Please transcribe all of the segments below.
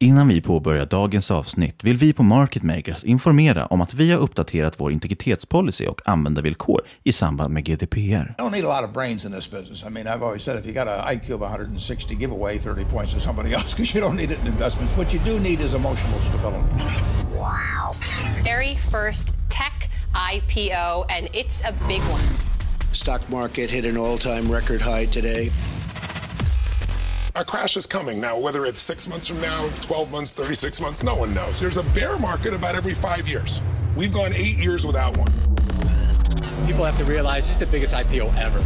Innan vi påbörjar dagens avsnitt vill vi på Market Makers informera om att vi har uppdaterat vår integritetspolicy och användarvillkor i samband med GDPR. I don't need a lot of brains in this business. I mean, I've always said if you got an IQ of 160, give away 30 points to somebody else because you don't need it in investments. What you do need is emotional stability. Very first tech IPO, and it's a big one. Stock market hit an all-time record high today. A crash is coming now, whether it's six months from now, 12 months, 36 months, no one knows. There's a bear market about every five years. We've gone eight years without one. People have to realize this is the biggest IPO ever.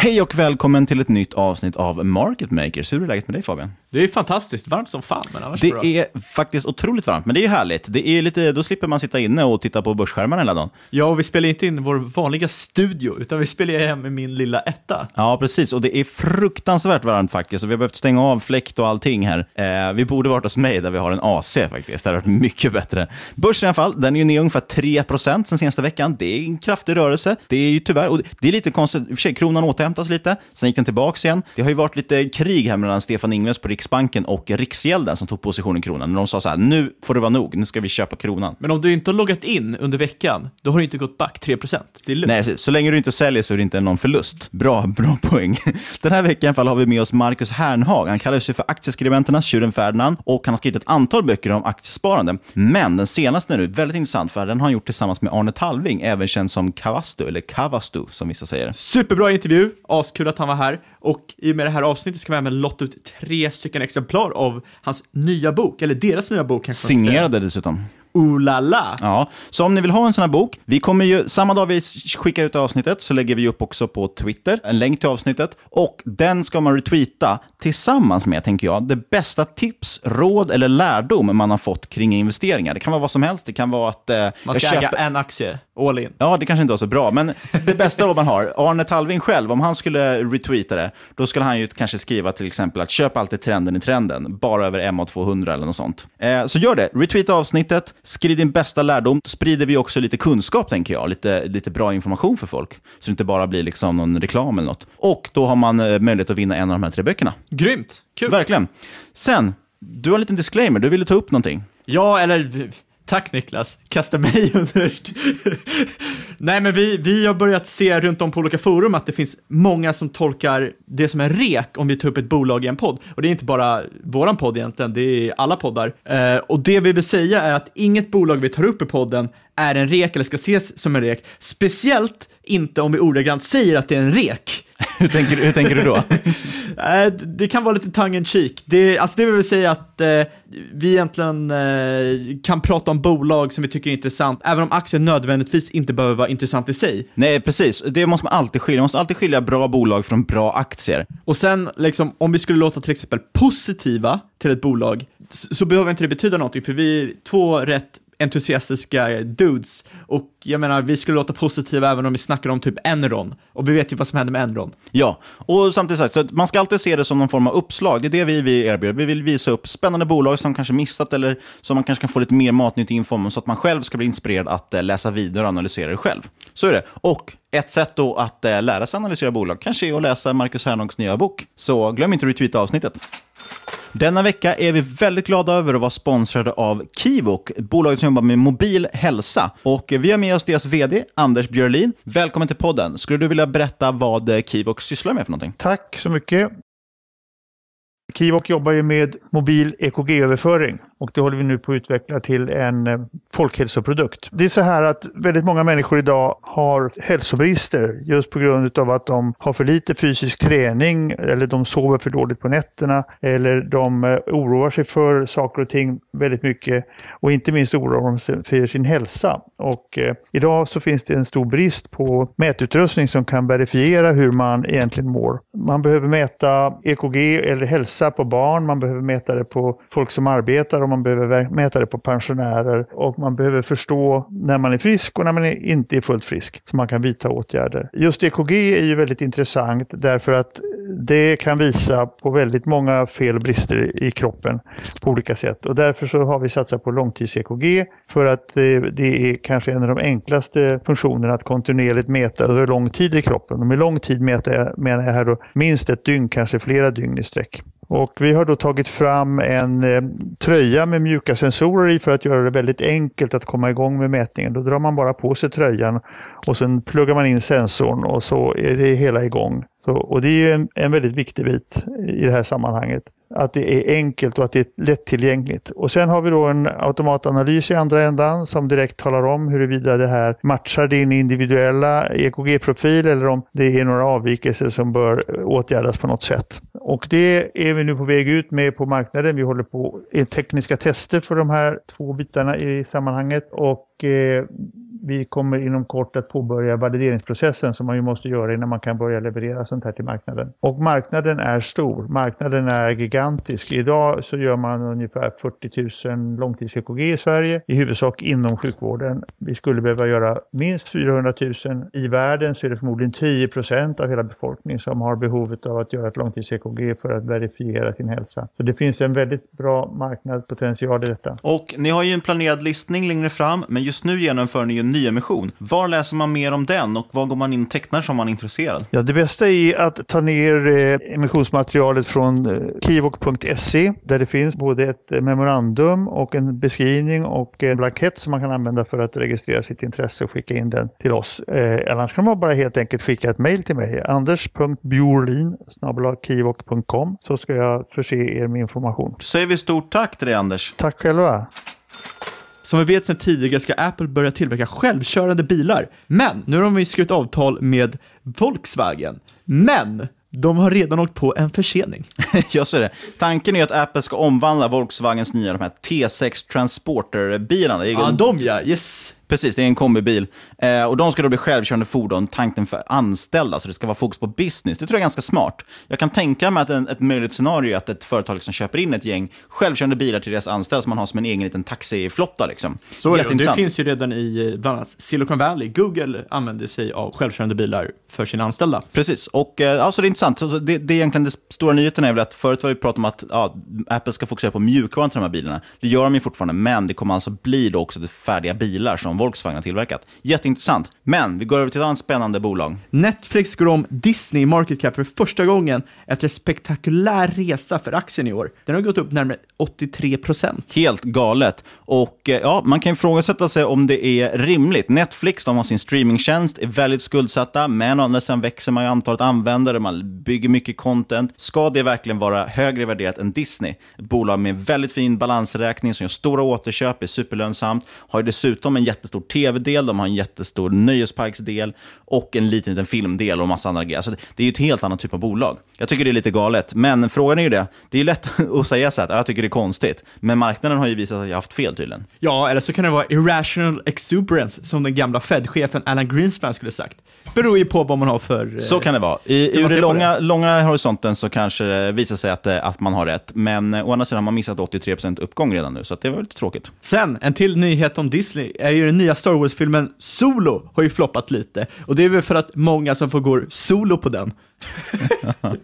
Hej och välkommen till ett nytt avsnitt av Market Makers. Hur är läget med dig Fabian? Det är fantastiskt varmt som fan, men annars Det bra. är faktiskt otroligt varmt, men det är ju härligt. Det är lite, då slipper man sitta inne och titta på börsskärmarna hela dagen. Ja, och vi spelar inte in vår vanliga studio, utan vi spelar hem i min lilla etta. Ja, precis. Och det är fruktansvärt varmt faktiskt. Och vi har behövt stänga av fläkt och allting här. Eh, vi borde varit hos mig där vi har en AC faktiskt. Det hade varit mycket bättre. Börsen i alla fall, den är ju ner ungefär 3% sen senaste veckan. Det är en kraftig rörelse. Det är ju tyvärr, och det är lite konstigt, i och för sig, kronan återhämtas lite. Sen gick den tillbaka igen. Det har ju varit lite krig här mellan Stefan Ingves på Riksbanken och Riksgälden som tog position i kronan. När de sa så här, nu får det vara nog, nu ska vi köpa kronan. Men om du inte har loggat in under veckan, då har du inte gått back 3%. Det är lugnt. Nej, så, länge du inte säljer så är det inte någon förlust. Bra, bra poäng. Den här veckan fall har vi med oss Marcus Hernhag. Han kallar sig för aktieskribenternas tjuren Ferdinand och han har skrivit ett antal böcker om aktiesparande. Men den senaste nu, väldigt intressant för den har han gjort tillsammans med Arne Talving, även känd som Kavastu, eller Kavastu som vissa säger. Superbra intervju, askul att han var här. Och i och med det här avsnittet ska vi även lotta ut tre stycken exemplar av hans nya bok, eller deras nya bok kanske. Signerade dessutom. Ooh la la. Ja, så om ni vill ha en sån här bok, vi kommer ju, samma dag vi skickar ut avsnittet så lägger vi upp också på Twitter en länk till avsnittet och den ska man retweeta tillsammans med, tänker jag, det bästa tips, råd eller lärdom man har fått kring investeringar. Det kan vara vad som helst, det kan vara att... Eh, Man ska äga en aktie, all in. Ja, det kanske inte var så bra, men det bästa råd man har, Arne Talving själv, om han skulle retweeta det, då skulle han ju kanske skriva till exempel att köp alltid trenden i trenden, bara över MA200 eller något sånt. Eh, så gör det, retweeta avsnittet, skriv din bästa lärdom, då sprider vi också lite kunskap, tänker jag, lite, lite bra information för folk, så det inte bara blir liksom någon reklam eller något. Och då har man eh, möjlighet att vinna en av de här tre böckerna. Grymt, kul. Verkligen. Sen, du har en liten disclaimer, du ville ta upp någonting. Ja, eller Tack Niklas, kasta mig under. Nej men vi, vi har börjat se runt om på olika forum att det finns många som tolkar det som en rek om vi tar upp ett bolag i en podd. Och det är inte bara våran podd egentligen, det är alla poddar. Eh, och det vi vill säga är att inget bolag vi tar upp i podden är en rek eller ska ses som en rek. Speciellt inte om vi ordagrant säger att det är en rek. hur, tänker, hur tänker du då? Eh, det kan vara lite tongue in cheek. Det, alltså det vill säga att eh, vi egentligen eh, kan prata om bolag som vi tycker är intressant, även om aktier nödvändigtvis inte behöver vara intressant i sig. Nej, precis. Det måste man alltid skilja. Man måste alltid skilja bra bolag från bra aktier. Och sen, liksom, om vi skulle låta till exempel positiva till ett bolag, så, så behöver inte det betyda någonting, för vi är två rätt entusiastiska dudes. Och jag menar, vi skulle låta positiva även om vi snackar om typ Enron. Och vi vet ju vad som händer med Enron. Ja, och samtidigt sagt, så man ska alltid se det som någon form av uppslag. Det är det vi vi erbjuder. Vi vill visa upp spännande bolag som kanske missat eller som man kanske kan få lite mer matnyttig info om så att man själv ska bli inspirerad att eh, läsa vidare och analysera det själv. Så är det. Och ett sätt då att eh, lära sig analysera bolag kanske är att läsa Marcus Hernogs nya bok. Så glöm inte att retweeta avsnittet. Denna vecka är vi väldigt glada över att vara sponsrade av Kivok, bolaget som jobbar med mobil hälsa. Och vi har med oss deras vd, Anders Björlin. Välkommen till podden. Skulle du vilja berätta vad Kivok sysslar med för någonting? Tack så mycket. Kivok jobbar ju med mobil EKG-överföring och det håller vi nu på att utveckla till en eh, folkhälsoprodukt. Det är så här att väldigt många människor idag har hälsobrister just på grund av att de har för lite fysisk träning eller de sover för dåligt på nätterna eller de eh, oroar sig för saker och ting väldigt mycket och inte minst oroar de sig för sin hälsa. Och eh, idag så finns det en stor brist på mätutrustning som kan verifiera hur man egentligen mår. Man behöver mäta EKG eller hälsa på barn, man behöver mäta det på folk som arbetar och man behöver mäta det på pensionärer och man behöver förstå när man är frisk och när man inte är fullt frisk så man kan vidta åtgärder. Just EKG är ju väldigt intressant därför att det kan visa på väldigt många fel och brister i kroppen på olika sätt och därför så har vi satsat på långtids-EKG för att det är kanske en av de enklaste funktionerna att kontinuerligt mäta över lång tid i kroppen. Och med lång tid menar jag, menar jag här då minst ett dygn, kanske flera dygn i sträck. Och vi har då tagit fram en eh, tröja med mjuka sensorer i för att göra det väldigt enkelt att komma igång med mätningen. Då drar man bara på sig tröjan och sen pluggar man in sensorn och så är det hela igång. Så, och det är en, en väldigt viktig bit i det här sammanhanget att det är enkelt och att det är lättillgängligt. Och sen har vi då en automatanalys i andra ändan som direkt talar om huruvida det här matchar din individuella EKG-profil eller om det är några avvikelser som bör åtgärdas på något sätt. Och det är vi nu på väg ut med på marknaden. Vi håller på med tekniska tester för de här två bitarna i sammanhanget och eh, vi kommer inom kort att påbörja valideringsprocessen som man ju måste göra innan man kan börja leverera sånt här till marknaden. Och marknaden är stor. Marknaden är gigantisk. Idag så gör man ungefär 40 000 långtids-EKG i Sverige, i huvudsak inom sjukvården. Vi skulle behöva göra minst 400 000. I världen så är det förmodligen 10 procent av hela befolkningen som har behovet av att göra ett långtids-EKG för att verifiera sin hälsa. Så det finns en väldigt bra marknadspotential i detta. Och ni har ju en planerad listning längre fram, men just nu genomför ni ju en nyemission. Var läser man mer om den och var går man in och tecknar som man är intresserad? Ja, det bästa är att ta ner eh, emissionsmaterialet från eh, kivok.se där det finns både ett eh, memorandum och en beskrivning och en blankett som man kan använda för att registrera sitt intresse och skicka in den till oss. Eh, annars kan man bara helt enkelt skicka ett mejl till mig, anders.bjorlin kivok.com så ska jag förse er med information. Då säger vi stort tack till dig Anders. Tack själva. Som vi vet sedan tidigare ska Apple börja tillverka självkörande bilar. Men nu har de ju skrivit avtal med Volkswagen. Men de har redan åkt på en försening. Jag ser det. Tanken är att Apple ska omvandla Volkswagens nya de här T6 Transporter-bilarna. Ja, de ja, yes. Precis, det är en kombibil. Eh, och de ska då bli självkörande fordon, tanken för anställda, så det ska vara fokus på business. Det tror jag är ganska smart. Jag kan tänka mig att en, ett möjligt scenario är att ett företag liksom köper in ett gäng självkörande bilar till deras anställda som man har som en egen liten taxiflotta. Liksom. Så är det, det finns ju redan i bland annat Silicon Valley. Google använder sig av självkörande bilar för sina anställda. Precis, och eh, alltså det är intressant. Så det, det är egentligen den stora nyheten är väl att förut var det prat om att ja, Apple ska fokusera på mjukvaran till de här bilarna. Det gör de ju fortfarande, men det kommer alltså bli då också färdiga bilar som Volkswagen har tillverkat. Jätteintressant. Men vi går över till ett annat spännande bolag. Netflix går om Disney Market Cap för första gången efter en spektakulär resa för aktien i år. Den har gått upp närmare 83 procent. Helt galet. Och eh, ja, man kan ifrågasätta sig om det är rimligt. Netflix, de har sin streamingtjänst, är väldigt skuldsatta, men å andra sidan växer man ju antalet användare, man bygger mycket content. Ska det verkligen vara högre värderat än Disney? Ett bolag med väldigt fin balansräkning som gör stora återköp, är superlönsamt, har ju dessutom en jättestor tv-del, de har en jättestor nöjesparksdel och en liten, liten filmdel och massa andra grejer. Alltså, det är ju ett helt annat typ av bolag. Jag tycker det är lite galet, men frågan är ju det. Det är ju lätt att säga så här, jag tycker det är konstigt, men marknaden har ju visat att jag haft fel tydligen. Ja, eller så kan det vara irrational exuberance, som den gamla Fed-chefen Alan Greenspan skulle sagt. Beror ju på vad man har för... Så kan det vara. I, ur den långa, långa horisonten så kanske det visar sig att, eh, att man har rätt, men eh, å andra sidan har man missat 83% uppgång redan nu, så att det var lite tråkigt. Sen, en till nyhet om Disney är ju den nya Star Wars-filmen Solo har ju floppat lite. Och det är väl för att många som får gå solo på den.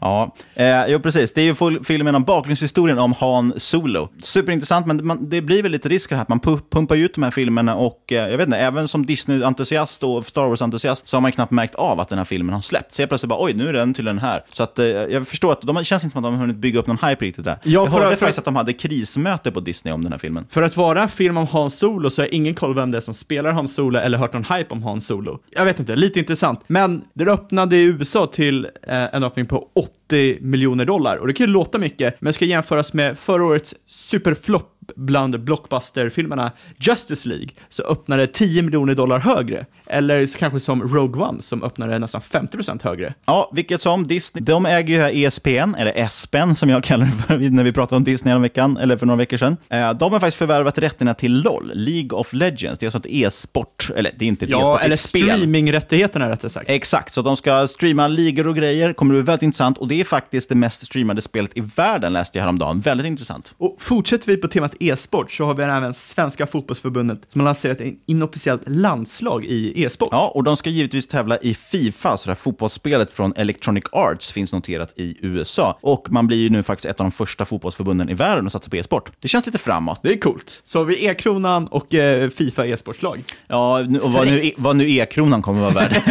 Ja, eh, jo, precis. Det är ju filmen om bakgrundshistorien om Han Solo. Superintressant, men man, det blir väl lite risk här att man pu- pumpar ut de här filmerna och eh, jag vet inte, även som Disney-entusiast och Star Wars-entusiast så har man knappt märkt av att den här filmen har släppts. Så jag plötsligt bara, oj, nu är den till den här. Så att eh, jag förstår att de det känns inte som att de har hunnit bygga upp någon hype riktigt där. Ja, jag hörde för- faktiskt att de hade krismöte på Disney om den här filmen. För att vara en film om Han Solo så har jag ingen koll vem det är som spelar Han Solo eller hört någon hype om Han Solo. Jag vet inte, lite intressant. Men det öppnade i USA till eh, en öppning på 80 miljoner dollar. Och det kan ju låta mycket, men ska jämföras med förra årets superflopp bland blockbusterfilmerna Justice League, så öppnade 10 miljoner dollar högre. Eller kanske som Rogue One som öppnade nästan 50% högre. Ja, vilket som Disney, de äger ju här ESPN, eller ESPN som jag kallar det för när vi pratade om Disney en veckan, eller för några veckor sedan. Eh, De har faktiskt förvärvat rättigheterna till LOL, League of Legends. Det är alltså ett e-sport, eller det är inte ett Ja, e-sport, eller ett spel. streamingrättigheterna rättare sagt. Exakt, så de ska streama ligor och grejer, kommer bli väldigt intressant. Och det är faktiskt det mest streamade spelet i världen, läste jag häromdagen. Väldigt intressant. Och fortsätter vi på temat e-sport så har vi även Svenska fotbollsförbundet som har lanserat en inofficiellt landslag i e-sport. Ja, och de ska givetvis tävla i Fifa, så det här fotbollsspelet från Electronic Arts finns noterat i USA. Och man blir ju nu faktiskt ett av de första fotbollsförbunden i världen att satsa på e-sport. Det känns lite framåt. Det är coolt. Så har vi E-kronan och eh, Fifa e-sportslag. Ja, och vad nu, Fräckt. vad nu e-kronan kommer vara värd.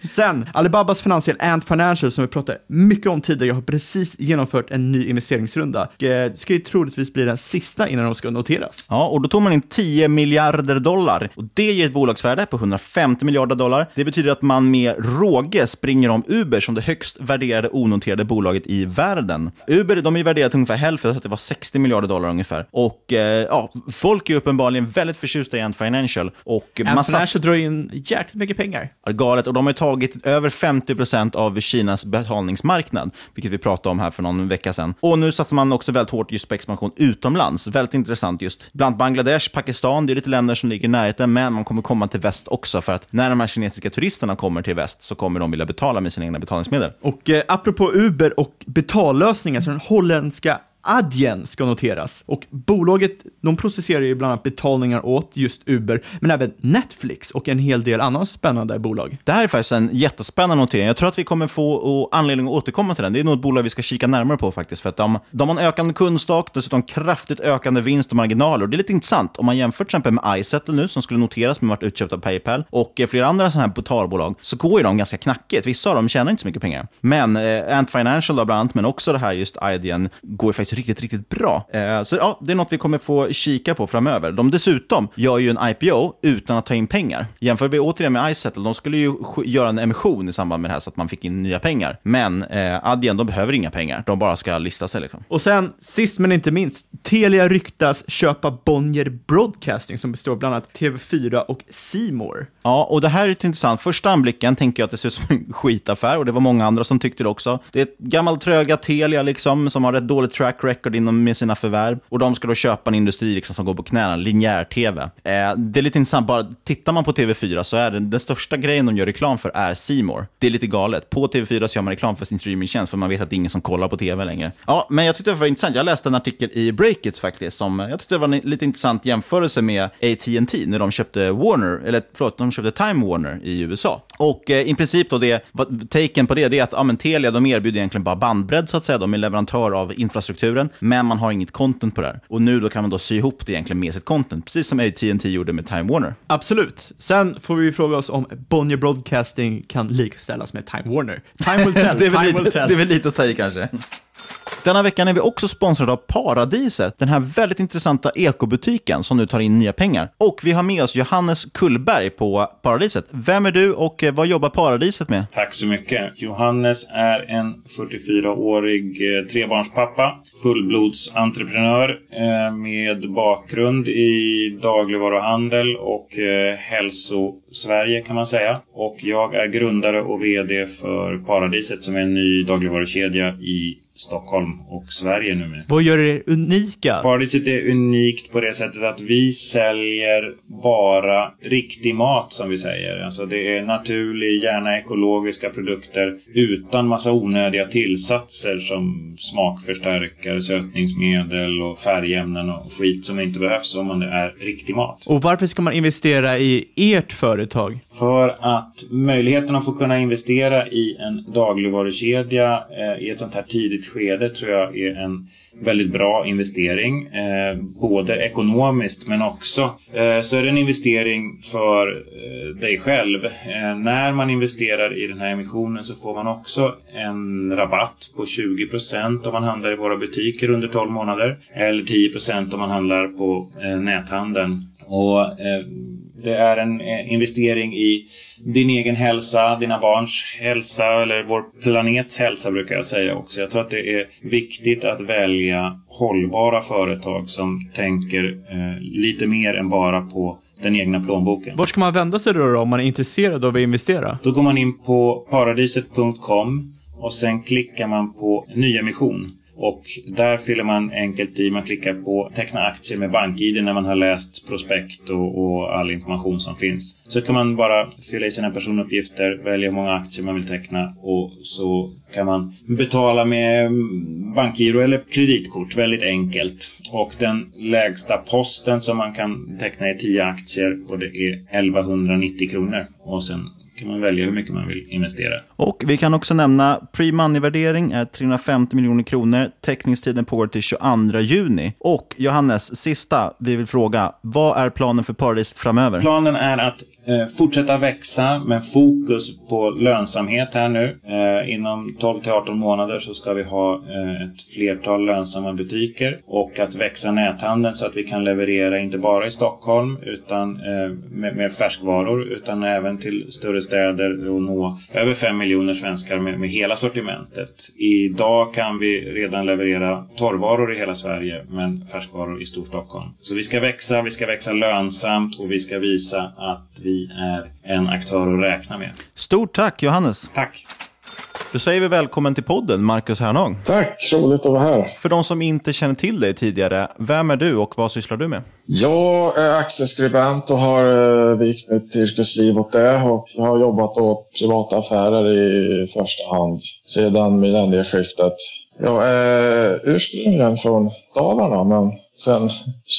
Sen, Alibabas finansiell Ant Financial som vi pratade mycket om tidigare har precis genomfört en ny investeringsrunda. Eh, Det ska ju troligtvis bli den sista innan de ska noteras. Ja, och då tog man in 10 miljarder dollar. Och det ger ett bolagsvärde på 150 miljarder dollar. Det betyder att man med råge springer om Uber som det högst värderade onoterade bolaget i världen. Uber, de är värderade till ungefär hälften, så att det var 60 miljarder dollar ungefär. Och eh, ja, folk är uppenbarligen väldigt förtjusta i Ant Financial. Och Ant Financial drar in jäkligt mycket pengar. Ja, Galet. Och de har tagit över 50% av Kinas betalningsmarknad, vilket vi pratade om här för någon vecka sedan. Och nu satsar man också väldigt hårt just på expansion utomlands. Väldigt intressant just. Bland Bangladesh, Pakistan, det är lite länder som ligger i närheten, men man kommer komma till väst också, för att när de här kinesiska turisterna kommer till väst så kommer de vilja betala med sina egna betalningsmedel. Och eh, apropå Uber och betallösningar, så den holländska Adyen ska noteras. Och bolaget, de processerar ju bland annat betalningar åt just Uber, men även Netflix och en hel del andra spännande bolag. Det här är faktiskt en jättespännande notering. Jag tror att vi kommer få anledning att återkomma till den. Det är nog ett bolag vi ska kika närmare på faktiskt. För att de, de har en ökande kundstock, dessutom kraftigt ökande vinst och marginaler. Och det är lite intressant. Om man jämför till exempel med iSettle nu, som skulle noteras men varit utköpt av Paypal, och eh, flera andra sådana här betalbolag, så går ju de ganska knackigt. Vissa av dem tjänar inte så mycket pengar. Men eh, Ant Financial då bland annat, men också det här just Adyen går ju faktiskt riktigt, riktigt bra. Eh, så ja, det är något vi kommer få kika på framöver. De dessutom gör ju en IPO utan att ta in pengar. Jämför vi återigen med iSettle, de skulle ju göra en emission i samband med det här så att man fick in nya pengar. Men eh, Adyen, de behöver inga pengar. De bara ska lista sig liksom. Och sen, sist men inte minst, Telia ryktas köpa Bonnier Broadcasting som består bland annat TV4 och More. Ja, och det här är lite intressant. Första anblicken tänker jag att det ser ut som en skitaffär och det var många andra som tyckte det också. Det är ett gammalt tröga Telia liksom, som har ett dåligt track record inom med sina förvärv och de ska då köpa en industri liksom, som går på knäna, linjär-tv. Eh, det är lite intressant, bara tittar man på TV4 så är det, den största grejen de gör reklam för är C More. Det är lite galet. På TV4 så gör man reklam för sin streamingtjänst för man vet att det är ingen som kollar på TV längre. Ja, men jag tyckte det var intressant. Jag läste en artikel i Breakits faktiskt som jag tyckte det var en lite intressant jämförelse med AT&T när de köpte Warner, eller förlåt, de köpte Time Warner i USA. Och eh, i princip då det, taken på det, det är att ja, men Telia de erbjuder egentligen bara bandbredd så att säga. De är leverantör av infrastrukturen, men man har inget content på det här. Och nu då kan man då sy ihop det egentligen med sitt content, precis som AT&T gjorde med Time Warner. Absolut. Sen får vi fråga oss om Bonnier Broadcasting kan likställas med Time Warner. Time will tell. det, är Time will lite, tell. det är väl lite att ta i kanske. Denna veckan är vi också sponsrade av Paradiset, den här väldigt intressanta ekobutiken som nu tar in nya pengar. Och vi har med oss Johannes Kullberg på Paradiset. Vem är du och eh, vad jobbar Paradiset med? Tack så mycket. Johannes är en 44-årig eh, trebarnspappa, fullblodsentreprenör eh, med bakgrund i dagligvaruhandel och hälso-Sverige kan man säga. Och jag är grundare och VD för Paradiset som är en ny dagligvarukedja i Stockholm och Sverige numera. Vad gör er unika? Paradiset är unikt på det sättet att vi säljer bara riktig mat som vi säger. Alltså det är naturlig, gärna ekologiska produkter utan massa onödiga tillsatser som smakförstärkare, sötningsmedel och färgämnen och skit som inte behövs om man det är riktig mat. Och varför ska man investera i ert företag? För att möjligheten att få kunna investera i en dagligvarukedja eh, i ett sånt här tidigt skede tror jag är en väldigt bra investering. Eh, både ekonomiskt men också eh, så är det en investering för eh, dig själv. Eh, när man investerar i den här emissionen så får man också en rabatt på 20% om man handlar i våra butiker under 12 månader. Eller 10% om man handlar på eh, näthandeln. Och eh, det är en eh, investering i din egen hälsa, dina barns hälsa eller vår planets hälsa brukar jag säga också. Jag tror att det är viktigt att välja hållbara företag som tänker eh, lite mer än bara på den egna plånboken. Var ska man vända sig då, då om man är intresserad av att investera? Då går man in på paradiset.com och sen klickar man på nyemission. Och där fyller man enkelt i, man klickar på teckna aktier med BankID när man har läst prospekt och, och all information som finns. Så kan man bara fylla i sina personuppgifter, välja hur många aktier man vill teckna och så kan man betala med bankgiro eller kreditkort, väldigt enkelt. Och den lägsta posten som man kan teckna är 10 aktier och det är 1190 kronor. Och sen kan man välja hur mycket man vill investera. Och vi kan också nämna pre-money-värdering är 350 miljoner kronor. Teckningstiden pågår till 22 juni. Och Johannes, sista vi vill fråga. Vad är planen för Paradiset framöver? Planen är att Eh, fortsätta växa med fokus på lönsamhet här nu. Eh, inom 12 till 18 månader så ska vi ha eh, ett flertal lönsamma butiker och att växa näthandeln så att vi kan leverera inte bara i Stockholm utan eh, med, med färskvaror utan även till större städer och nå över 5 miljoner svenskar med, med hela sortimentet. Idag kan vi redan leverera torrvaror i hela Sverige men färskvaror i Storstockholm. Så vi ska växa, vi ska växa lönsamt och vi ska visa att vi är en aktör att räkna med. Stort tack Johannes. Tack. Då säger vi välkommen till podden, Marcus Hernag. Tack, roligt att vara här. För de som inte känner till dig tidigare, vem är du och vad sysslar du med? Jag är aktieskribent och har eh, vikt mitt yrkesliv åt det och jag har jobbat åt privata affärer i första hand sedan millennieskiftet. Jag är ursprungligen från Dalarna men sen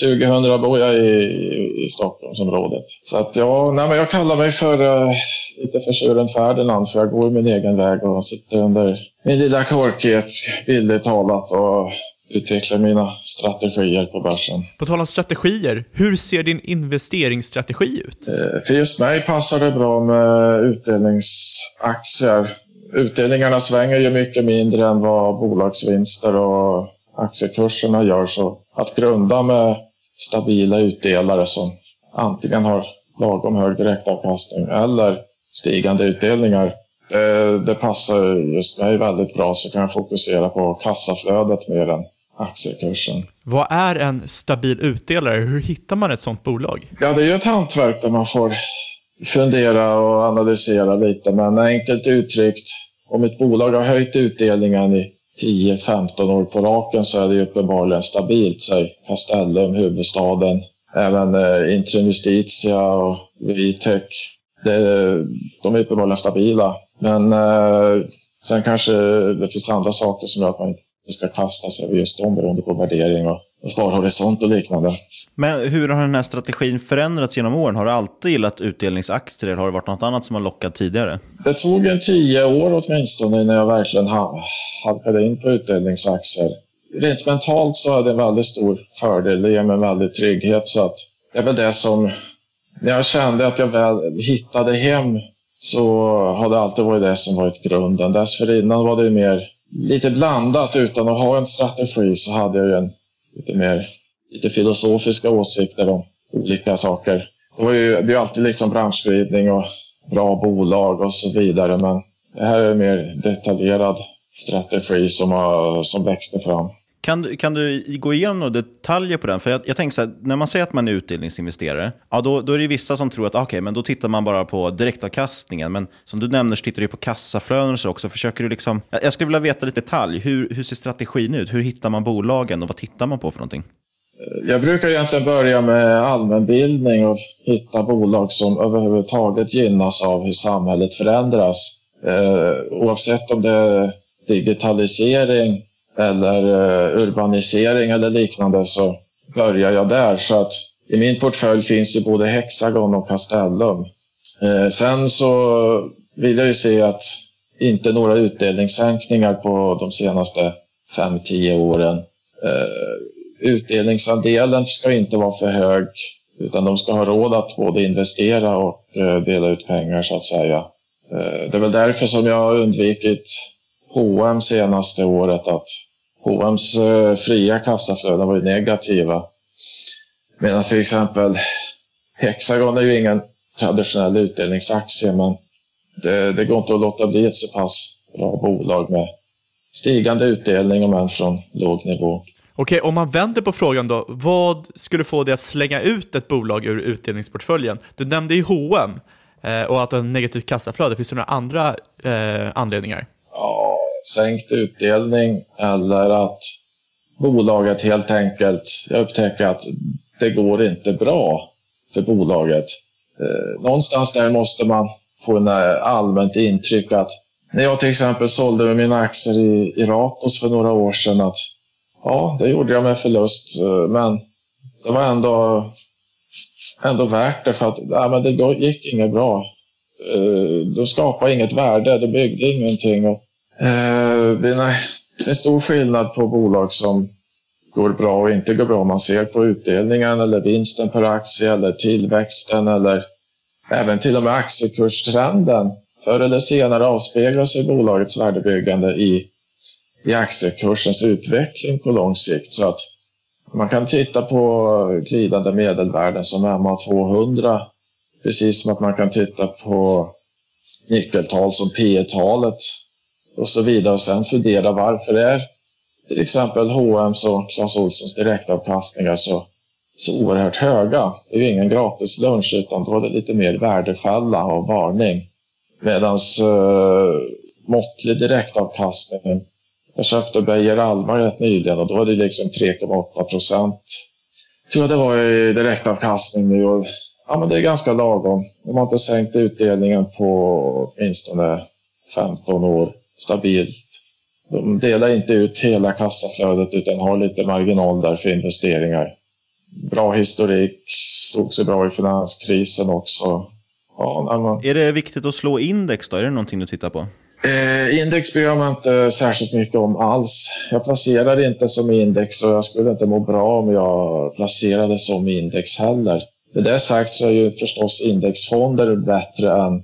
2000 bor jag i, i Stockholmsområdet. Så att jag, nej men jag kallar mig för uh, lite för tjuren Ferdinand för jag går min egen väg och sitter under min lilla korkhet bildligt talat och utvecklar mina strategier på börsen. På tal om strategier, hur ser din investeringsstrategi ut? Eh, För just mig passar det bra med utdelningsaktier. Utdelningarna svänger ju mycket mindre än vad bolagsvinster och aktiekurserna gör. Så att grunda med stabila utdelare som antingen har lagom hög direktavkastning eller stigande utdelningar. Det, det passar just mig väldigt bra så kan jag fokusera på kassaflödet mer än aktiekursen. Vad är en stabil utdelare? Hur hittar man ett sånt bolag? Ja, det är ju ett hantverk där man får fundera och analysera lite. Men enkelt uttryckt, om ett bolag har höjt utdelningen i 10-15 år på raken så är det ju uppenbarligen stabilt. Säg Castellum, huvudstaden, även eh, Intrum Justitia och Vitec. Det, de är uppenbarligen stabila. Men eh, sen kanske det finns andra saker som gör att man inte ska kasta sig över just dem beroende på värdering och sparhorisont och liknande. Men hur har den här strategin förändrats genom åren? Har du alltid gillat utdelningsaktier eller har det varit något annat som har lockat tidigare? Det tog en tio år åtminstone innan jag verkligen halkade in på utdelningsaktier. Rent mentalt så är det en väldigt stor fördel. Det ger mig en väldig trygghet. Så att det är väl det som... När jag kände att jag väl hittade hem så har det alltid varit det som varit grunden. Dessförinnan var det mer lite blandat. Utan att ha en strategi så hade jag ju en lite mer lite filosofiska åsikter om olika saker. Det, var ju, det är alltid liksom branschspridning och bra bolag och så vidare. Men det här är en mer detaljerad strategi som, har, som växte fram. Kan du, kan du gå igenom några detaljer på den? För jag, jag tänker så här, när man säger att man är utdelningsinvesterare, ja, då, då är det vissa som tror att ah, okay, men då tittar man bara på direktavkastningen. Men som du nämner så tittar du på kassaflöden och så också. Försöker du liksom, jag skulle vilja veta lite detalj. Hur, hur ser strategin ut? Hur hittar man bolagen och vad tittar man på för någonting? Jag brukar egentligen börja med allmänbildning och hitta bolag som överhuvudtaget gynnas av hur samhället förändras. Eh, oavsett om det är digitalisering eller eh, urbanisering eller liknande så börjar jag där. Så att i min portfölj finns ju både Hexagon och Castellum. Eh, sen så vill jag ju se att inte några utdelningssänkningar på de senaste 5-10 åren. Eh, utdelningsandelen ska inte vara för hög utan de ska ha råd att både investera och dela ut pengar så att säga. Det är väl därför som jag har undvikit H&M senaste året att H&M's eh, fria kassaflöden var ju negativa. Medan till exempel Hexagon är ju ingen traditionell utdelningsaktie men det, det går inte att låta bli ett så pass bra bolag med stigande utdelning om än från låg nivå. Okej, om man vänder på frågan då, vad skulle få dig att slänga ut ett bolag ur utdelningsportföljen? Du nämnde ju H&M och att det har negativt kassaflöde. Finns det några andra eh, anledningar? Ja, sänkt utdelning eller att bolaget helt enkelt, jag upptäcker att det går inte bra för bolaget. Eh, någonstans där måste man få en eh, allmänt intryck att när jag till exempel sålde mina aktier i, i Ratos för några år sedan att ja, det gjorde jag med förlust, eh, men det var ändå, ändå värt det för att nej, men det gick inget bra. De skapade inget värde, de byggde ingenting. Och Eh, det är en stor skillnad på bolag som går bra och inte går bra. Man ser på utdelningen eller vinsten per aktie eller tillväxten eller även till och med aktiekurstrenden. Förr eller senare avspeglar sig bolagets värdebyggande i, i aktiekursens utveckling på lång sikt. Så att man kan titta på glidande medelvärden som MA200 precis som att man kan titta på nyckeltal som P talet och så vidare och sen fundera varför är till exempel H&M's och Clas Ohlsons direktavkastningar så, så oerhört höga. Det är ju ingen gratis lunch utan då är det lite mer värdefälla och varning. Medan eh, måttlig direktavkastning, jag köpte Beijer Alma rätt nyligen och då var det liksom 3,8 procent. tror jag det var i direktavkastning nu och ja, men det är ganska lagom. De har inte sänkt utdelningen på åtminstone 15 år stabilt. De delar inte ut hela kassaflödet utan har lite marginal där för investeringar. Bra historik, stod sig bra i finanskrisen också. Ja. Är det viktigt att slå index då? Är det någonting du tittar på? Eh, index bryr jag mig inte särskilt mycket om alls. Jag placerar inte som index och jag skulle inte må bra om jag placerade som index heller. Med det sagt så är ju förstås indexfonder bättre än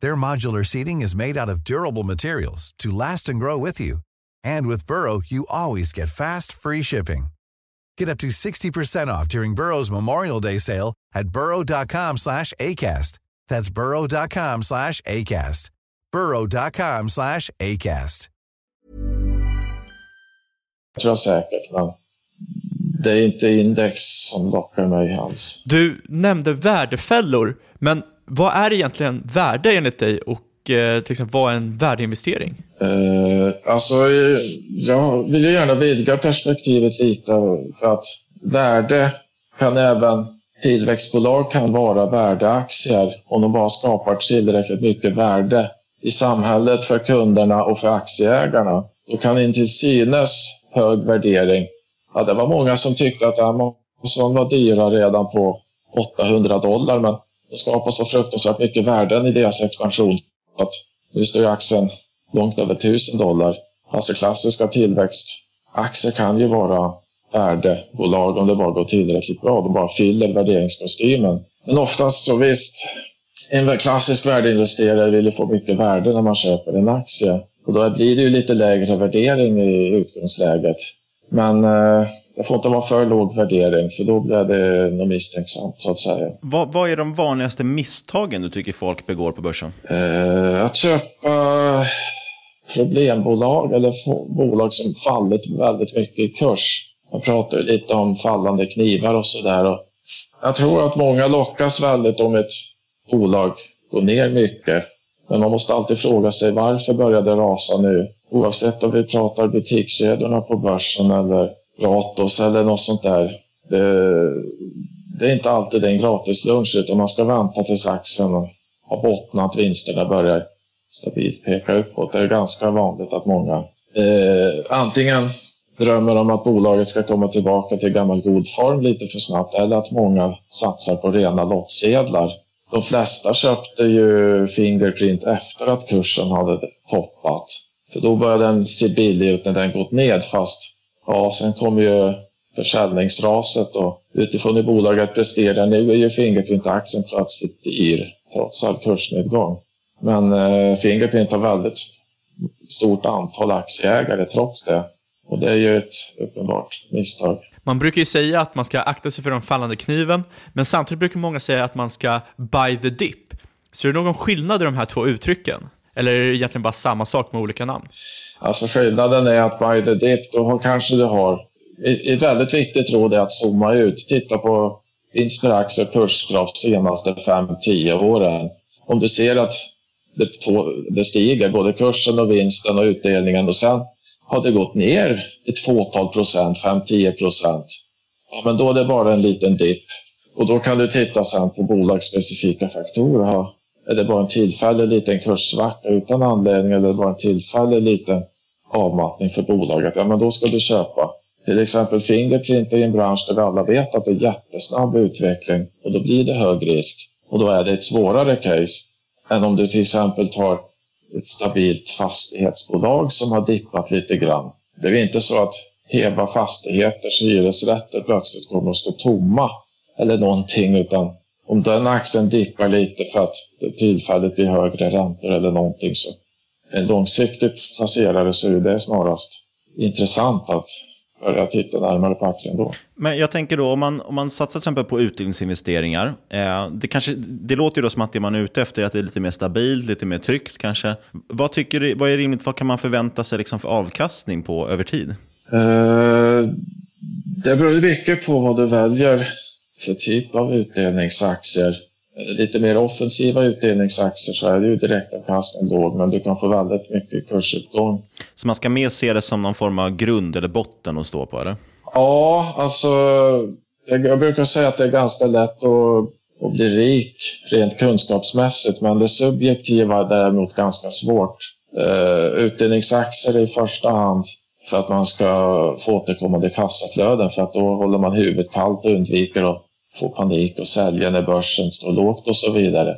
Their modular seating is made out of durable materials to last and grow with you. And with Burrow, you always get fast, free shipping. Get up to 60% off during Burrow's Memorial Day sale at burrow.com slash ACAST. That's burrow.com slash ACAST. burrow.com slash ACAST. Jag tror säkert, men det är inte index som lockar mig alls. Du nämnde värdefällor, men vad är egentligen värde enligt dig och eh, till exempel vad är en värdeinvestering? Eh, alltså, jag vill ju gärna vidga perspektivet lite för att värde kan även tillväxtbolag kan vara värdeaktier om de bara skapar tillräckligt mycket värde i samhället för kunderna och för aktieägarna. Då kan en till synes hög värdering, ja, det var många som tyckte att Amazon var dyra redan på 800 dollar men det skapar så fruktansvärt mycket värden i deras expansion att nu står aktien långt över 1000 dollar. Alltså klassiska tillväxtaktier kan ju vara värdebolag om det bara går tillräckligt bra. De bara fyller värderingskostymen. Men oftast så visst, en klassisk värdeinvesterare vill ju få mycket värde när man köper en aktie. Och då blir det ju lite lägre värdering i utgångsläget. Men eh, det får inte vara för låg värdering för då blir det något misstänksamt så att säga. Vad, vad är de vanligaste misstagen du tycker folk begår på börsen? Eh, att köpa problembolag eller bolag som fallit väldigt mycket i kurs. Man pratar lite om fallande knivar och sådär. Jag tror att många lockas väldigt om ett bolag går ner mycket. Men man måste alltid fråga sig varför började det rasa nu? Oavsett om vi pratar butikskedjorna på börsen eller Ratos eller något sånt där. Det, det är inte alltid en gratis lunch utan man ska vänta tills aktien har bottnat, vinsterna börjar stabilt peka uppåt. Det är ganska vanligt att många eh, antingen drömmer om att bolaget ska komma tillbaka till gammal god form lite för snabbt eller att många satsar på rena lottsedlar. De flesta köpte ju Fingerprint efter att kursen hade toppat. För då började den se billig ut när den gått ned fast ja, sen kommer ju försäljningsraset och utifrån hur bolaget presterar nu är ju Fingerprint-aktien plötsligt dyr trots all kursnedgång. Men eh, Fingerprint har väldigt stort antal aktieägare trots det. Och det är ju ett uppenbart misstag. Man brukar ju säga att man ska akta sig för den fallande kniven, men samtidigt brukar många säga att man ska buy the dip. Så är det någon skillnad i de här två uttrycken? Eller är det egentligen bara samma sak med olika namn? Alltså skillnaden är att by the dip, då kanske du har... Ett väldigt viktigt råd är att zooma ut. Titta på vinst per aktie och kursgraf de senaste 5-10 åren. Om du ser att det, det stiger, både kursen och vinsten och utdelningen och sen har det gått ner ett fåtal procent, 5-10 procent, ja, men då är det bara en liten dipp. Och då kan du titta sen på bolagsspecifika faktorer. Är det bara en tillfällig liten kurssvacka utan anledning eller är det bara en tillfällig liten avmattning för bolaget? Ja, men då ska du köpa. Till exempel Fingerprint är en bransch där vi alla vet att det är jättesnabb utveckling och då blir det hög risk. Och då är det ett svårare case än om du till exempel tar ett stabilt fastighetsbolag som har dippat lite grann. Det är inte så att Heba Fastigheters hyresrätter plötsligt kommer att stå tomma eller någonting utan om den aktien dippar lite för att det tillfälligt blir högre räntor eller någonting så en långsiktig placerare så är det snarast intressant att börja titta närmare på aktien då. Men jag tänker då, om man, om man satsar till exempel på utdelningsinvesteringar, eh, det, kanske, det låter ju då som att det man är ute efter är att det är lite mer stabilt, lite mer tryggt kanske. Vad, tycker du, vad är rimligt, vad kan man förvänta sig liksom för avkastning på över tid? Eh, det beror mycket på vad du väljer för typ av utdelningsaktier. Lite mer offensiva utdelningsaktier så är det ju direktavkastning låg, men du kan få väldigt mycket kursuppgång. Så man ska mer se det som någon form av grund eller botten att stå på, eller? Ja, alltså jag brukar säga att det är ganska lätt att, att bli rik rent kunskapsmässigt, men det subjektiva är däremot ganska svårt. Uh, utdelningsaktier i första hand för att man ska få återkommande kassaflöden för att då håller man huvudet kallt och undviker att få panik och sälja när börsen står lågt och så vidare.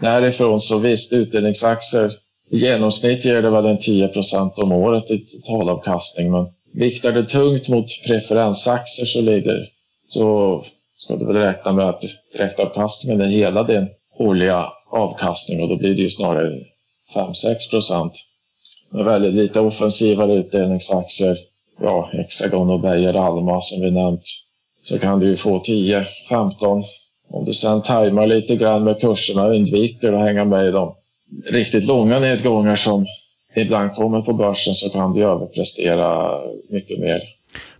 Därifrån så visst, utdelningsaktier i genomsnitt ger det väl en 10% om året i totalavkastning men viktar du tungt mot preferensaktier så ligger så ska du väl räkna med att direktavkastningen är hela din årliga avkastning och då blir det ju snarare 5-6 procent. Med väldigt lite offensivare utdelningsaktier, ja, Hexagon och Beijer Alma som vi nämnt, så kan du ju få 10, 15. Om du sen tajmar lite grann med kurserna och undviker att hänga med i de riktigt långa nedgångar som ibland kommer på börsen så kan du överprestera mycket mer.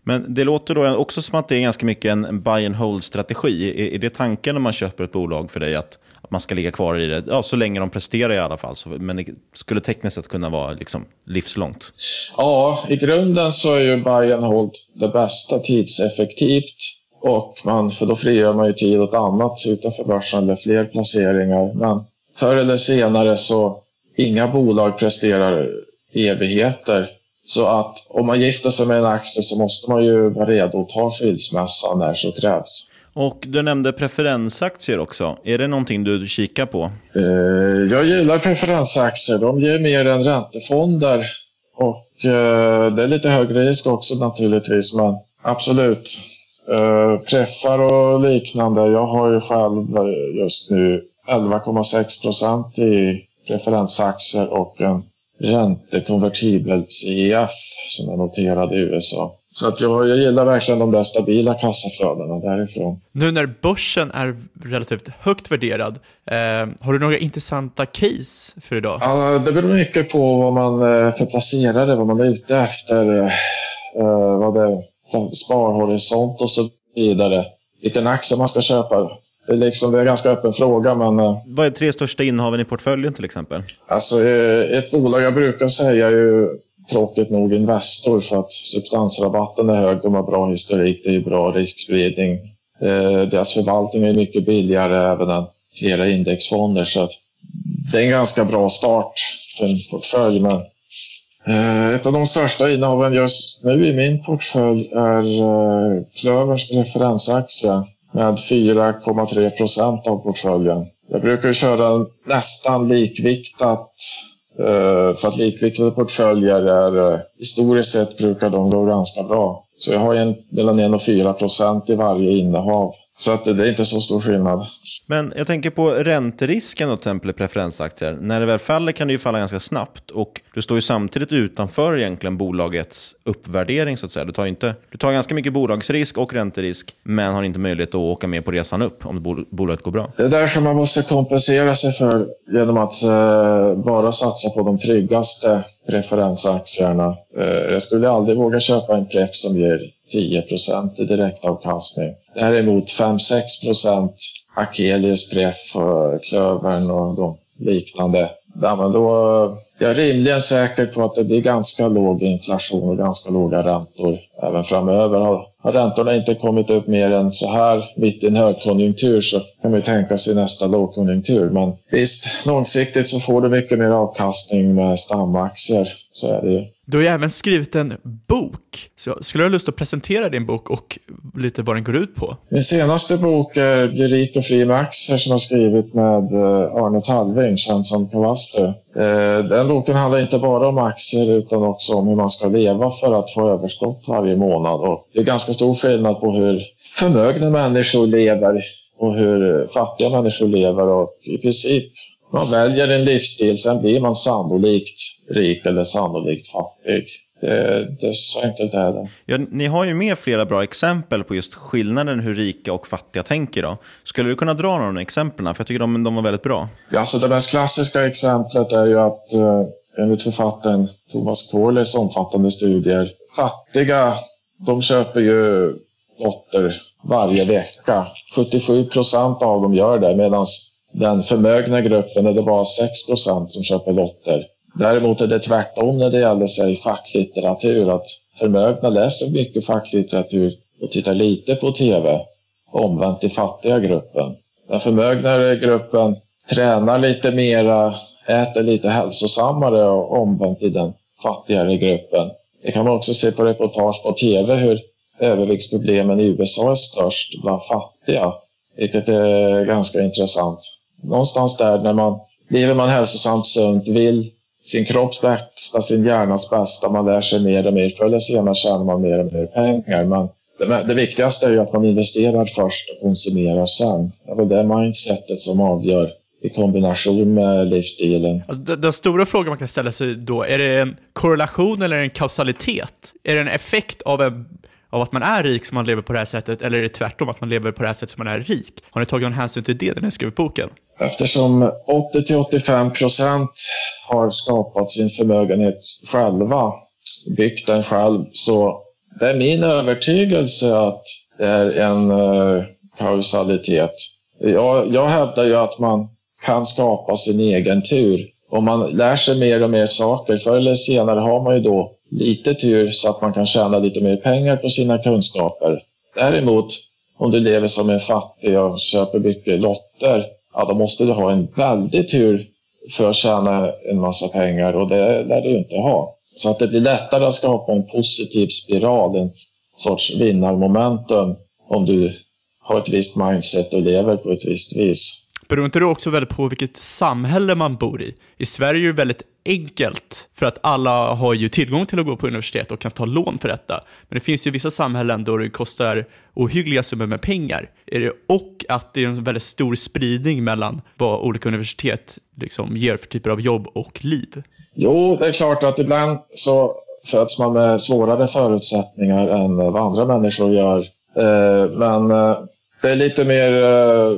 Men det låter då också som att det är ganska mycket en buy and hold-strategi. Är det tanken när man köper ett bolag för dig att man ska ligga kvar i det, ja, så länge de presterar i alla fall. Så, men det skulle tekniskt sett kunna vara liksom livslångt. Ja, i grunden så är ju Bayern hållt det bästa tidseffektivt. Och man, för då frigör man ju tid åt annat utanför börsen eller fler placeringar. Men förr eller senare så inga bolag presterar evigheter. Så att om man gifter sig med en aktie så måste man ju vara redo att ta skilsmässa när så krävs. Och du nämnde preferensaktier också. Är det någonting du kikar på? Eh, jag gillar preferensaktier. De ger mer än räntefonder. Och eh, det är lite högre risk också naturligtvis, men absolut. Eh, preffar och liknande. Jag har ju själv just nu 11,6 procent i preferensaktier och en räntekonvertibel CEF som är noterad i USA. Så att jag, jag gillar verkligen de där stabila kassaflödena därifrån. Nu när börsen är relativt högt värderad, eh, har du några intressanta case för idag? Ja, det beror mycket på vad man eh, för placerare, vad man är ute efter, eh, vad det är, sparhorisont och så vidare. Vilken aktie man ska köpa. Det är, liksom, det är en ganska öppen fråga. Men, eh, vad är tre största innehaven i portföljen till exempel? Alltså, eh, ett bolag jag brukar säga är ju tråkigt nog Investor för att substansrabatten är hög, de har bra historik, det är bra riskspridning. Eh, deras förvaltning är mycket billigare även än flera indexfonder så att det är en ganska bra start för en portfölj. Men ett av de största innehaven just nu i min portfölj är Klövers referensaktie med 4,3 procent av portföljen. Jag brukar köra nästan likviktat eh, för att likviktade portföljer är, eh, historiskt sett brukar de gå ganska bra. Så jag har en, mellan 1 och 4 procent i varje innehav. Så att det, är inte så stor skillnad. Men jag tänker på ränterisken då, till exempel i preferensaktier. När det väl faller kan det ju falla ganska snabbt och du står ju samtidigt utanför egentligen bolagets uppvärdering så att säga. Du tar, inte, du tar ganska mycket bolagsrisk och ränterisk men har inte möjlighet att åka med på resan upp om bolaget går bra. Det är där som man måste kompensera sig för genom att eh, bara satsa på de tryggaste preferensaktierna. Eh, jag skulle aldrig våga köpa en pref som ger 10% i direktavkastning. Däremot 5-6 procent, Akelius, Preff, Klövern och de liknande. Ja, men då, jag är rimligen säker på att det blir ganska låg inflation och ganska låga räntor även framöver. Har, har räntorna inte kommit upp mer än så här mitt i en högkonjunktur så kan man ju tänka sig nästa lågkonjunktur. Men visst, långsiktigt så får du mycket mer avkastning med stamaktier. Så är det ju. Du har ju även skrivit en bok. Så skulle du ha lust att presentera din bok och lite vad den går ut på? Min senaste bok är Bli rik och fri med aktier som jag har skrivit med eh, Arne Talving, känd som Kavastu. Eh, den boken handlar inte bara om aktier utan också om hur man ska leva för att få överskott varje månad. Och det är ganska stor skillnad på hur förmögna människor lever och hur fattiga människor lever och i princip man väljer en livsstil, sen blir man sannolikt rik eller sannolikt fattig. Det, det är så enkelt är det. Ja, ni har ju med flera bra exempel på just skillnaden hur rika och fattiga tänker. Då. Skulle du kunna dra några exempel? För jag tycker de, de var väldigt bra. Ja, alltså det mest klassiska exemplet är ju att eh, enligt författaren Thomas Corleys omfattande studier, fattiga de köper ju lotter varje vecka. 77 procent av dem gör det medan den förmögna gruppen är det bara 6 procent som köper lotter. Däremot är det tvärtom när det gäller sig facklitteratur. Att förmögna läser mycket facklitteratur och tittar lite på tv. Omvänt i fattiga gruppen. Den förmögnare gruppen tränar lite mera, äter lite hälsosammare och omvänt i den fattigare gruppen. Det kan man också se på reportage på tv hur överviktsproblemen i USA är störst bland fattiga. Vilket är ganska intressant. Någonstans där när man lever man hälsosamt sunt, vill sin kropps bästa, sin hjärnas bästa. Man lär sig mer och mer. Förr eller senare tjänar man mer och mer pengar. Men det, det viktigaste är ju att man investerar först och konsumerar sen. Det är väl det mindsetet som avgör i kombination med livsstilen. Alltså, den, den stora frågan man kan ställa sig då, är det en korrelation eller en kausalitet? Är det en effekt av, en, av att man är rik som man lever på det här sättet, eller är det tvärtom att man lever på det här sättet som man är rik? Har ni tagit någon hänsyn till det när ni skrivit boken? Eftersom 80-85% har skapat sin förmögenhet själva, byggt den själv, så det är min övertygelse att det är en uh, kausalitet. Jag, jag hävdar ju att man kan skapa sin egen tur. Om man lär sig mer och mer saker, förr eller senare har man ju då lite tur så att man kan tjäna lite mer pengar på sina kunskaper. Däremot, om du lever som en fattig och köper mycket lotter, ja, då måste du ha en väldig tur för att tjäna en massa pengar och det lär du inte ha. Så att det blir lättare att skapa en positiv spiral, en sorts vinnarmomentum om du har ett visst mindset och lever på ett visst vis. Beror inte det också väldigt på vilket samhälle man bor i? I Sverige är det väldigt enkelt, för att alla har ju tillgång till att gå på universitet och kan ta lån för detta. Men det finns ju vissa samhällen då det kostar ohyggliga summor med pengar. Och att det är en väldigt stor spridning mellan vad olika universitet liksom ger för typer av jobb och liv. Jo, det är klart att ibland så föds man med svårare förutsättningar än vad andra människor gör. Eh, men eh, det är lite mer eh,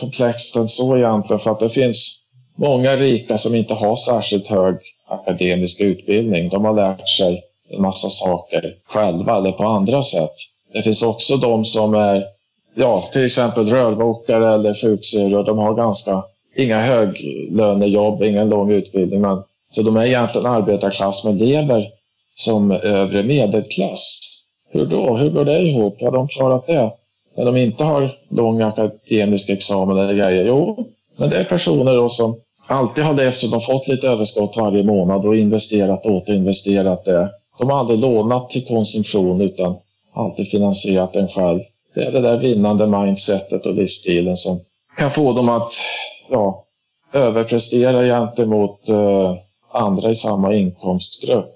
komplext än så egentligen för att det finns många rika som inte har särskilt hög akademisk utbildning. De har lärt sig en massa saker själva eller på andra sätt. Det finns också de som är ja, till exempel rörmokare eller sjuksyrror. De har ganska, inga höglönejobb, ingen lång utbildning. Men, så de är egentligen arbetarklass men lever som övre medelklass. Hur då? Hur går det ihop? Har de klarat det? När de inte har lång akademisk examen eller grejer? Jo, men det är personer då som alltid har levt så de fått lite överskott varje månad och investerat och återinvesterat det. De har aldrig lånat till konsumtion utan alltid finansierat den själv. Det är det där vinnande mindsetet och livsstilen som kan få dem att ja, överprestera gentemot eh, andra i samma inkomstgrupp.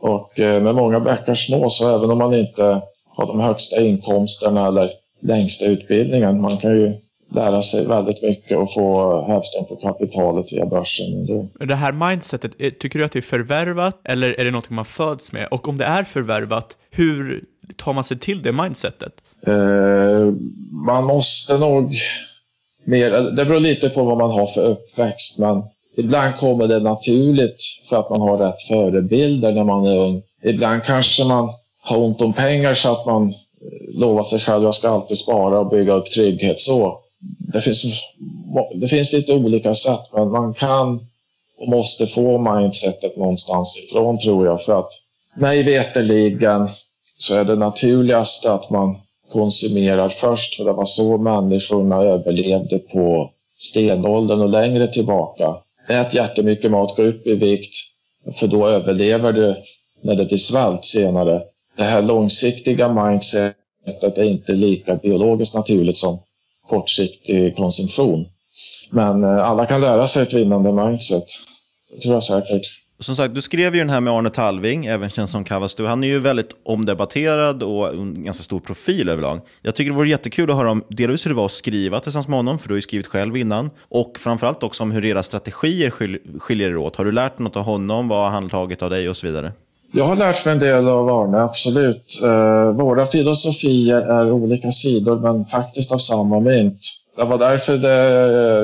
Och eh, med många bäckar små, så även om man inte har de högsta inkomsterna eller längsta utbildningen, man kan ju lära sig väldigt mycket och få hävstång på kapitalet via börsen. Det här mindsetet, tycker du att det är förvärvat eller är det något man föds med? Och om det är förvärvat, hur tar man sig till det mindsetet? Eh, man måste nog mer, det beror lite på vad man har för uppväxt, men ibland kommer det naturligt för att man har rätt förebilder när man är ung. Ibland kanske man har ont om pengar så att man lovat sig själv att jag ska alltid spara och bygga upp trygghet så det finns, det finns lite olika sätt, men man kan och måste få mindsetet någonstans ifrån tror jag. För att mig veterligen så är det naturligaste att man konsumerar först, för det var så människorna överlevde på stenåldern och längre tillbaka. Ät jättemycket mat, gå upp i vikt, för då överlever du när det blir svält senare. Det här långsiktiga mindsetet är inte lika biologiskt naturligt som kortsiktig konsumtion. Men eh, alla kan lära sig ett vinnande mindset. Det tror jag säkert. Som sagt, du skrev ju den här med Arne Talving, även känd som Kavastu. Han är ju väldigt omdebatterad och en ganska stor profil överlag. Jag tycker det vore jättekul att höra om delvis hur det var att skriva tillsammans med honom, för du har ju skrivit själv innan. Och framförallt också om hur era strategier skiljer er åt. Har du lärt något av honom? Vad har han tagit av dig och så vidare? Jag har lärt mig en del av Arne, absolut. Eh, våra filosofier är olika sidor, men faktiskt av samma mynt. Det var därför det,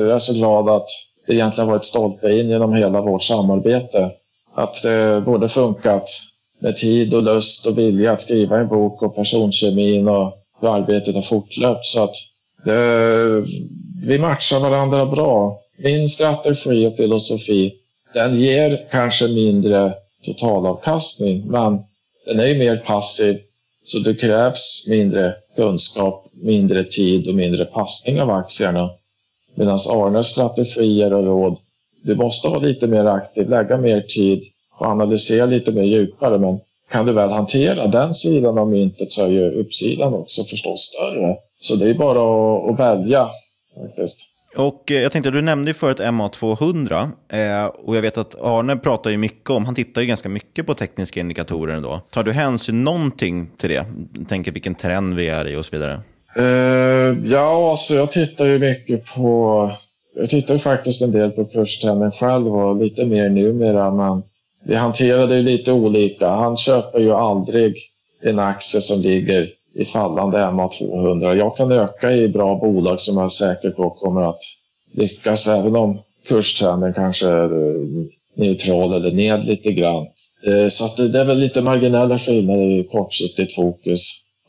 jag är så glad att det egentligen var ett stolpe in genom hela vårt samarbete. Att det både funkat med tid och lust och vilja att skriva en bok och personkemin och hur arbetet har fortlöpt. Så att det, vi matchar varandra bra. Min strategi och filosofi, den ger kanske mindre totalavkastning, men den är ju mer passiv. Så det krävs mindre kunskap, mindre tid och mindre passning av aktierna. Medan Arnes strategier och råd, du måste vara lite mer aktiv, lägga mer tid och analysera lite mer djupare. Men kan du väl hantera den sidan av myntet så är ju uppsidan också förstås större. Så det är bara att, att välja faktiskt. Och eh, jag tänkte, du nämnde ju förut MA200 eh, och jag vet att Arne pratar ju mycket om, han tittar ju ganska mycket på tekniska indikatorer ändå. Tar du hänsyn någonting till det? Tänker vilken trend vi är i och så vidare. Uh, ja, alltså jag tittar ju mycket på... Jag tittar ju faktiskt en del på kurstrenden själv och lite mer numera, men vi hanterade ju lite olika. Han köper ju aldrig en aktie som ligger i fallande MA200. Jag kan öka i bra bolag som jag är säker på kommer att lyckas även om kurstrenden kanske är eh, neutral eller ned lite grann. Eh, så att det är väl lite marginella skillnader i kortsiktigt fokus.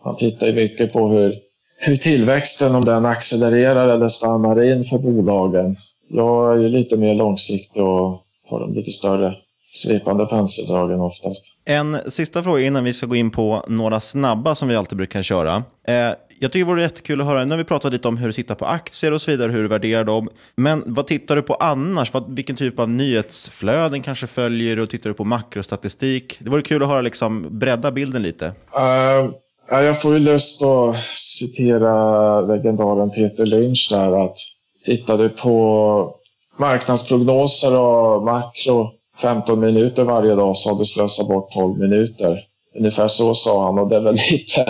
Man tittar ju mycket på hur, hur tillväxten, om den accelererar eller stannar in för bolagen. Jag är ju lite mer långsiktig och tar de lite större svepande penseldragen oftast. En sista fråga innan vi ska gå in på några snabba som vi alltid brukar köra. Eh, jag tycker det vore jättekul att höra, nu har vi pratat lite om hur du tittar på aktier och så vidare, hur du värderar dem. Men vad tittar du på annars? Vad, vilken typ av nyhetsflöden kanske följer du och tittar du på makrostatistik? Det vore kul att höra, liksom, bredda bilden lite. Uh, jag får ju lust att citera legendaren Peter Lynch där, att tittar du på marknadsprognoser och makro 15 minuter varje dag så har du slösat bort 12 minuter. Ungefär så sa han och det är väl lite,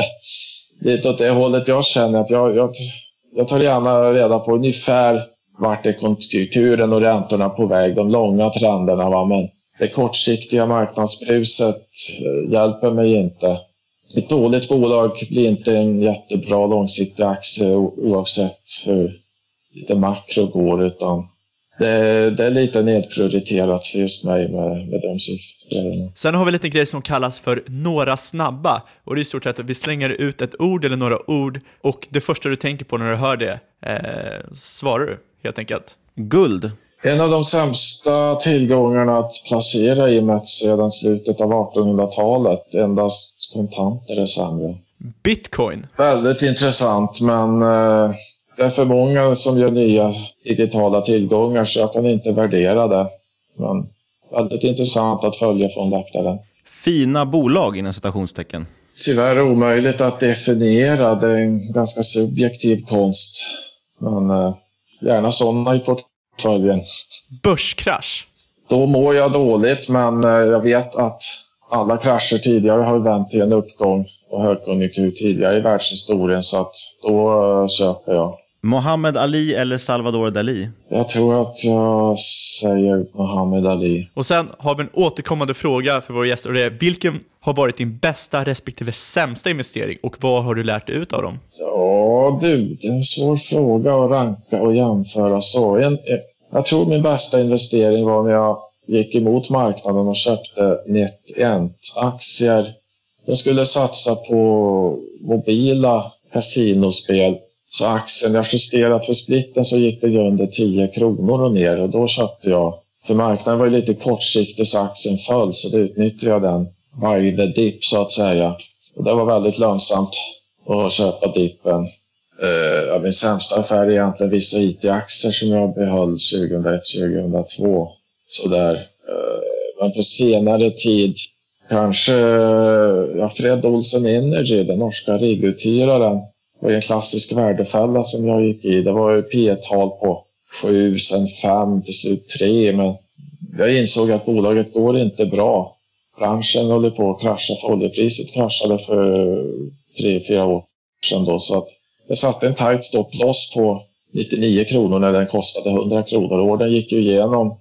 lite åt det hållet jag känner att jag, jag, jag tar gärna reda på ungefär vart är konjunkturen och räntorna på väg, de långa trenderna. Va? Men det kortsiktiga marknadsbruset eh, hjälper mig inte. Ett dåligt bolag blir inte en jättebra långsiktig aktie oavsett hur lite makro går utan det, det, är lite nedprioriterat för just mig med, med de siffrorna. Sen har vi en liten grej som kallas för några snabba. Och det är i stort sett att vi slänger ut ett ord eller några ord och det första du tänker på när du hör det eh, svarar du helt enkelt. Guld. En av de sämsta tillgångarna att placera i mätt sedan slutet av 1800-talet. Endast kontanter är sämre. Bitcoin. Väldigt intressant, men eh, det är för många som gör nya digitala tillgångar så jag kan inte värdera det. Men väldigt intressant att följa från läktaren. Fina bolag inom citationstecken. Tyvärr omöjligt att definiera. Det är en ganska subjektiv konst. Men eh, gärna sådana i portföljen. Börskrasch? Då mår jag dåligt, men eh, jag vet att alla krascher tidigare har vänt till en uppgång och högkonjunktur tidigare i världshistorien så att då eh, köper jag. Mohammed Ali eller Salvador Dalí? Jag tror att jag säger Mohammed Ali. Och sen har vi en återkommande fråga för våra gäster och det är vilken har varit din bästa respektive sämsta investering och vad har du lärt dig ut av dem? Ja du, det är en svår fråga att ranka och jämföra så. En, jag tror min bästa investering var när jag gick emot marknaden och köpte NetEnt-aktier. De skulle satsa på mobila kasinospel så aktien, jag justerat för splitten så gick det under 10 kronor och ner och då köpte jag För marknaden var ju lite kortsiktig så aktien föll så då utnyttjade jag den by the dip så att säga. Och det var väldigt lönsamt att köpa dippen. Uh, min sämsta affär är egentligen vissa IT-aktier som jag behöll 2001-2002. Sådär. Uh, men på senare tid kanske ja, Fred Olsen Energy, den norska riduthyraren var en klassisk värdefälla som jag gick i. Det var ju P tal på 7, sen 5, till slut 3. Men jag insåg att bolaget går inte bra. Branschen håller på att krascha, för oljepriset kraschade för 3-4 år sedan. Då, så att jag satte en tight stop loss på 99 kronor när den kostade 100 kronor. Ordern gick ju igenom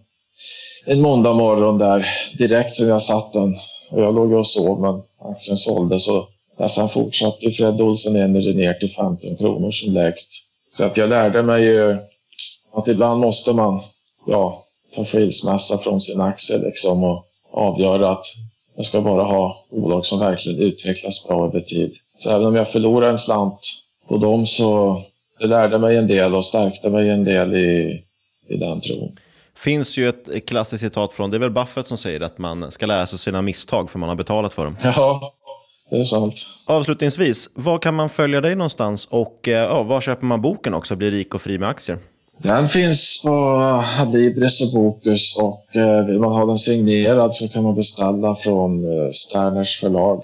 en måndag morgon där direkt sen jag satt den. Och jag låg och sov men aktien såldes. så sen fortsatte Fred Olsen Energy ner till 15 kronor som lägst. Så att jag lärde mig ju att ibland måste man ja, ta skilsmässa från sin aktie liksom och avgöra att jag ska bara ha bolag som verkligen utvecklas bra över tid. Så även om jag förlorar en slant på dem så det lärde mig en del och stärkte mig en del i, i den tron. finns ju ett klassiskt citat från, det är väl Buffett som säger att man ska lära sig sina misstag för man har betalat för dem. Ja, det är sant. Avslutningsvis, var kan man följa dig någonstans och eh, ja, var köper man boken också, Bli rik och fri med aktier? Den finns på Adlibris och Bokus och eh, vill man ha den signerad så kan man beställa från eh, Sterners förlag.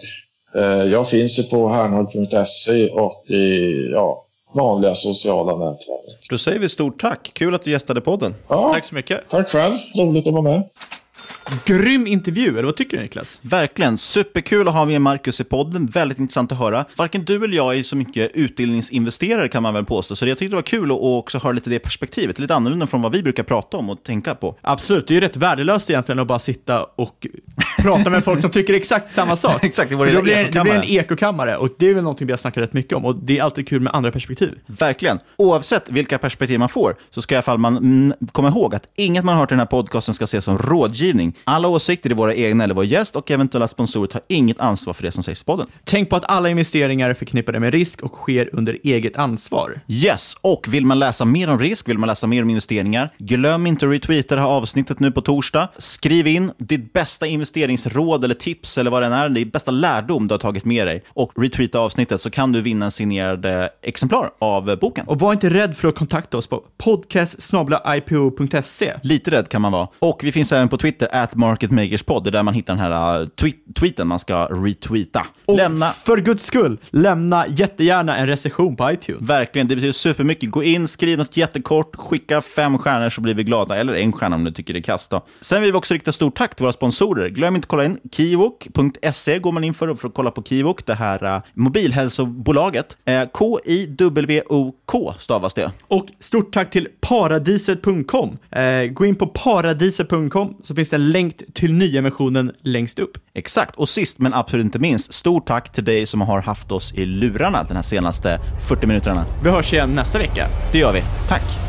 Jag finns ju på hernhold.se och i ja, vanliga sociala nätverk. Då säger vi stort tack. Kul att du gästade podden. Ja, Tack så mycket. tack själv. Roligt att vara med. Grym intervju, eller vad tycker du Niklas? Verkligen. Superkul att ha med Marcus i podden. Väldigt intressant att höra. Varken du eller jag är så mycket utbildningsinvesterare kan man väl påstå, så jag tyckte det var kul att också höra lite det perspektivet. Lite annorlunda från vad vi brukar prata om och tänka på. Absolut, det är ju rätt värdelöst egentligen att bara sitta och prata med folk som tycker exakt samma sak. Exakt, det var det blir det, det blir en ekokammare och det är väl någonting vi har snackat rätt mycket om och det är alltid kul med andra perspektiv. Verkligen. Oavsett vilka perspektiv man får, så ska i alla fall man mm, komma ihåg att inget man hört i den här podcasten ska ses som rådgivning. Alla åsikter är våra egna eller vår gäst och eventuella sponsorer tar inget ansvar för det som sägs i podden. Tänk på att alla investeringar är förknippade med risk och sker under eget ansvar. Yes, och vill man läsa mer om risk, vill man läsa mer om investeringar, glöm inte att retweeta det här avsnittet nu på torsdag. Skriv in ditt bästa investeringsråd eller tips eller vad det än är, är bästa lärdom du har tagit med dig och retweeta avsnittet så kan du vinna en signerad eh, exemplar av eh, boken. Och var inte rädd för att kontakta oss på podcast.ipo.se. Lite rädd kan man vara. Och vi finns även på Twitter, at marketmakerspod, det är där man hittar den här uh, tweet tweeten man ska retweeta. Och Lämna för guds skull, lämna jättegärna en recension på iTunes. Verkligen, det betyder supermycket. Gå in, skriv något jättekort, skicka fem stjärnor så blir vi glada. Eller en stjärna om du tycker det är kast. Då. Sen vill vi också rikta stort tack till våra sponsorer. Glöm inte att kolla in kiwok.se går man in för, för att kolla på Kiwok, det här uh, mobilhälsobolaget. Uh, K-I-W-O-K stavas det. Och stort tack till paradiset.com. Eh, gå in på paradiset.com så finns det en länk till nyemissionen längst upp. Exakt, och sist men absolut inte minst, stort tack till dig som har haft oss i lurarna den här senaste 40 minuterna. Vi hörs igen nästa vecka. Det gör vi. Tack!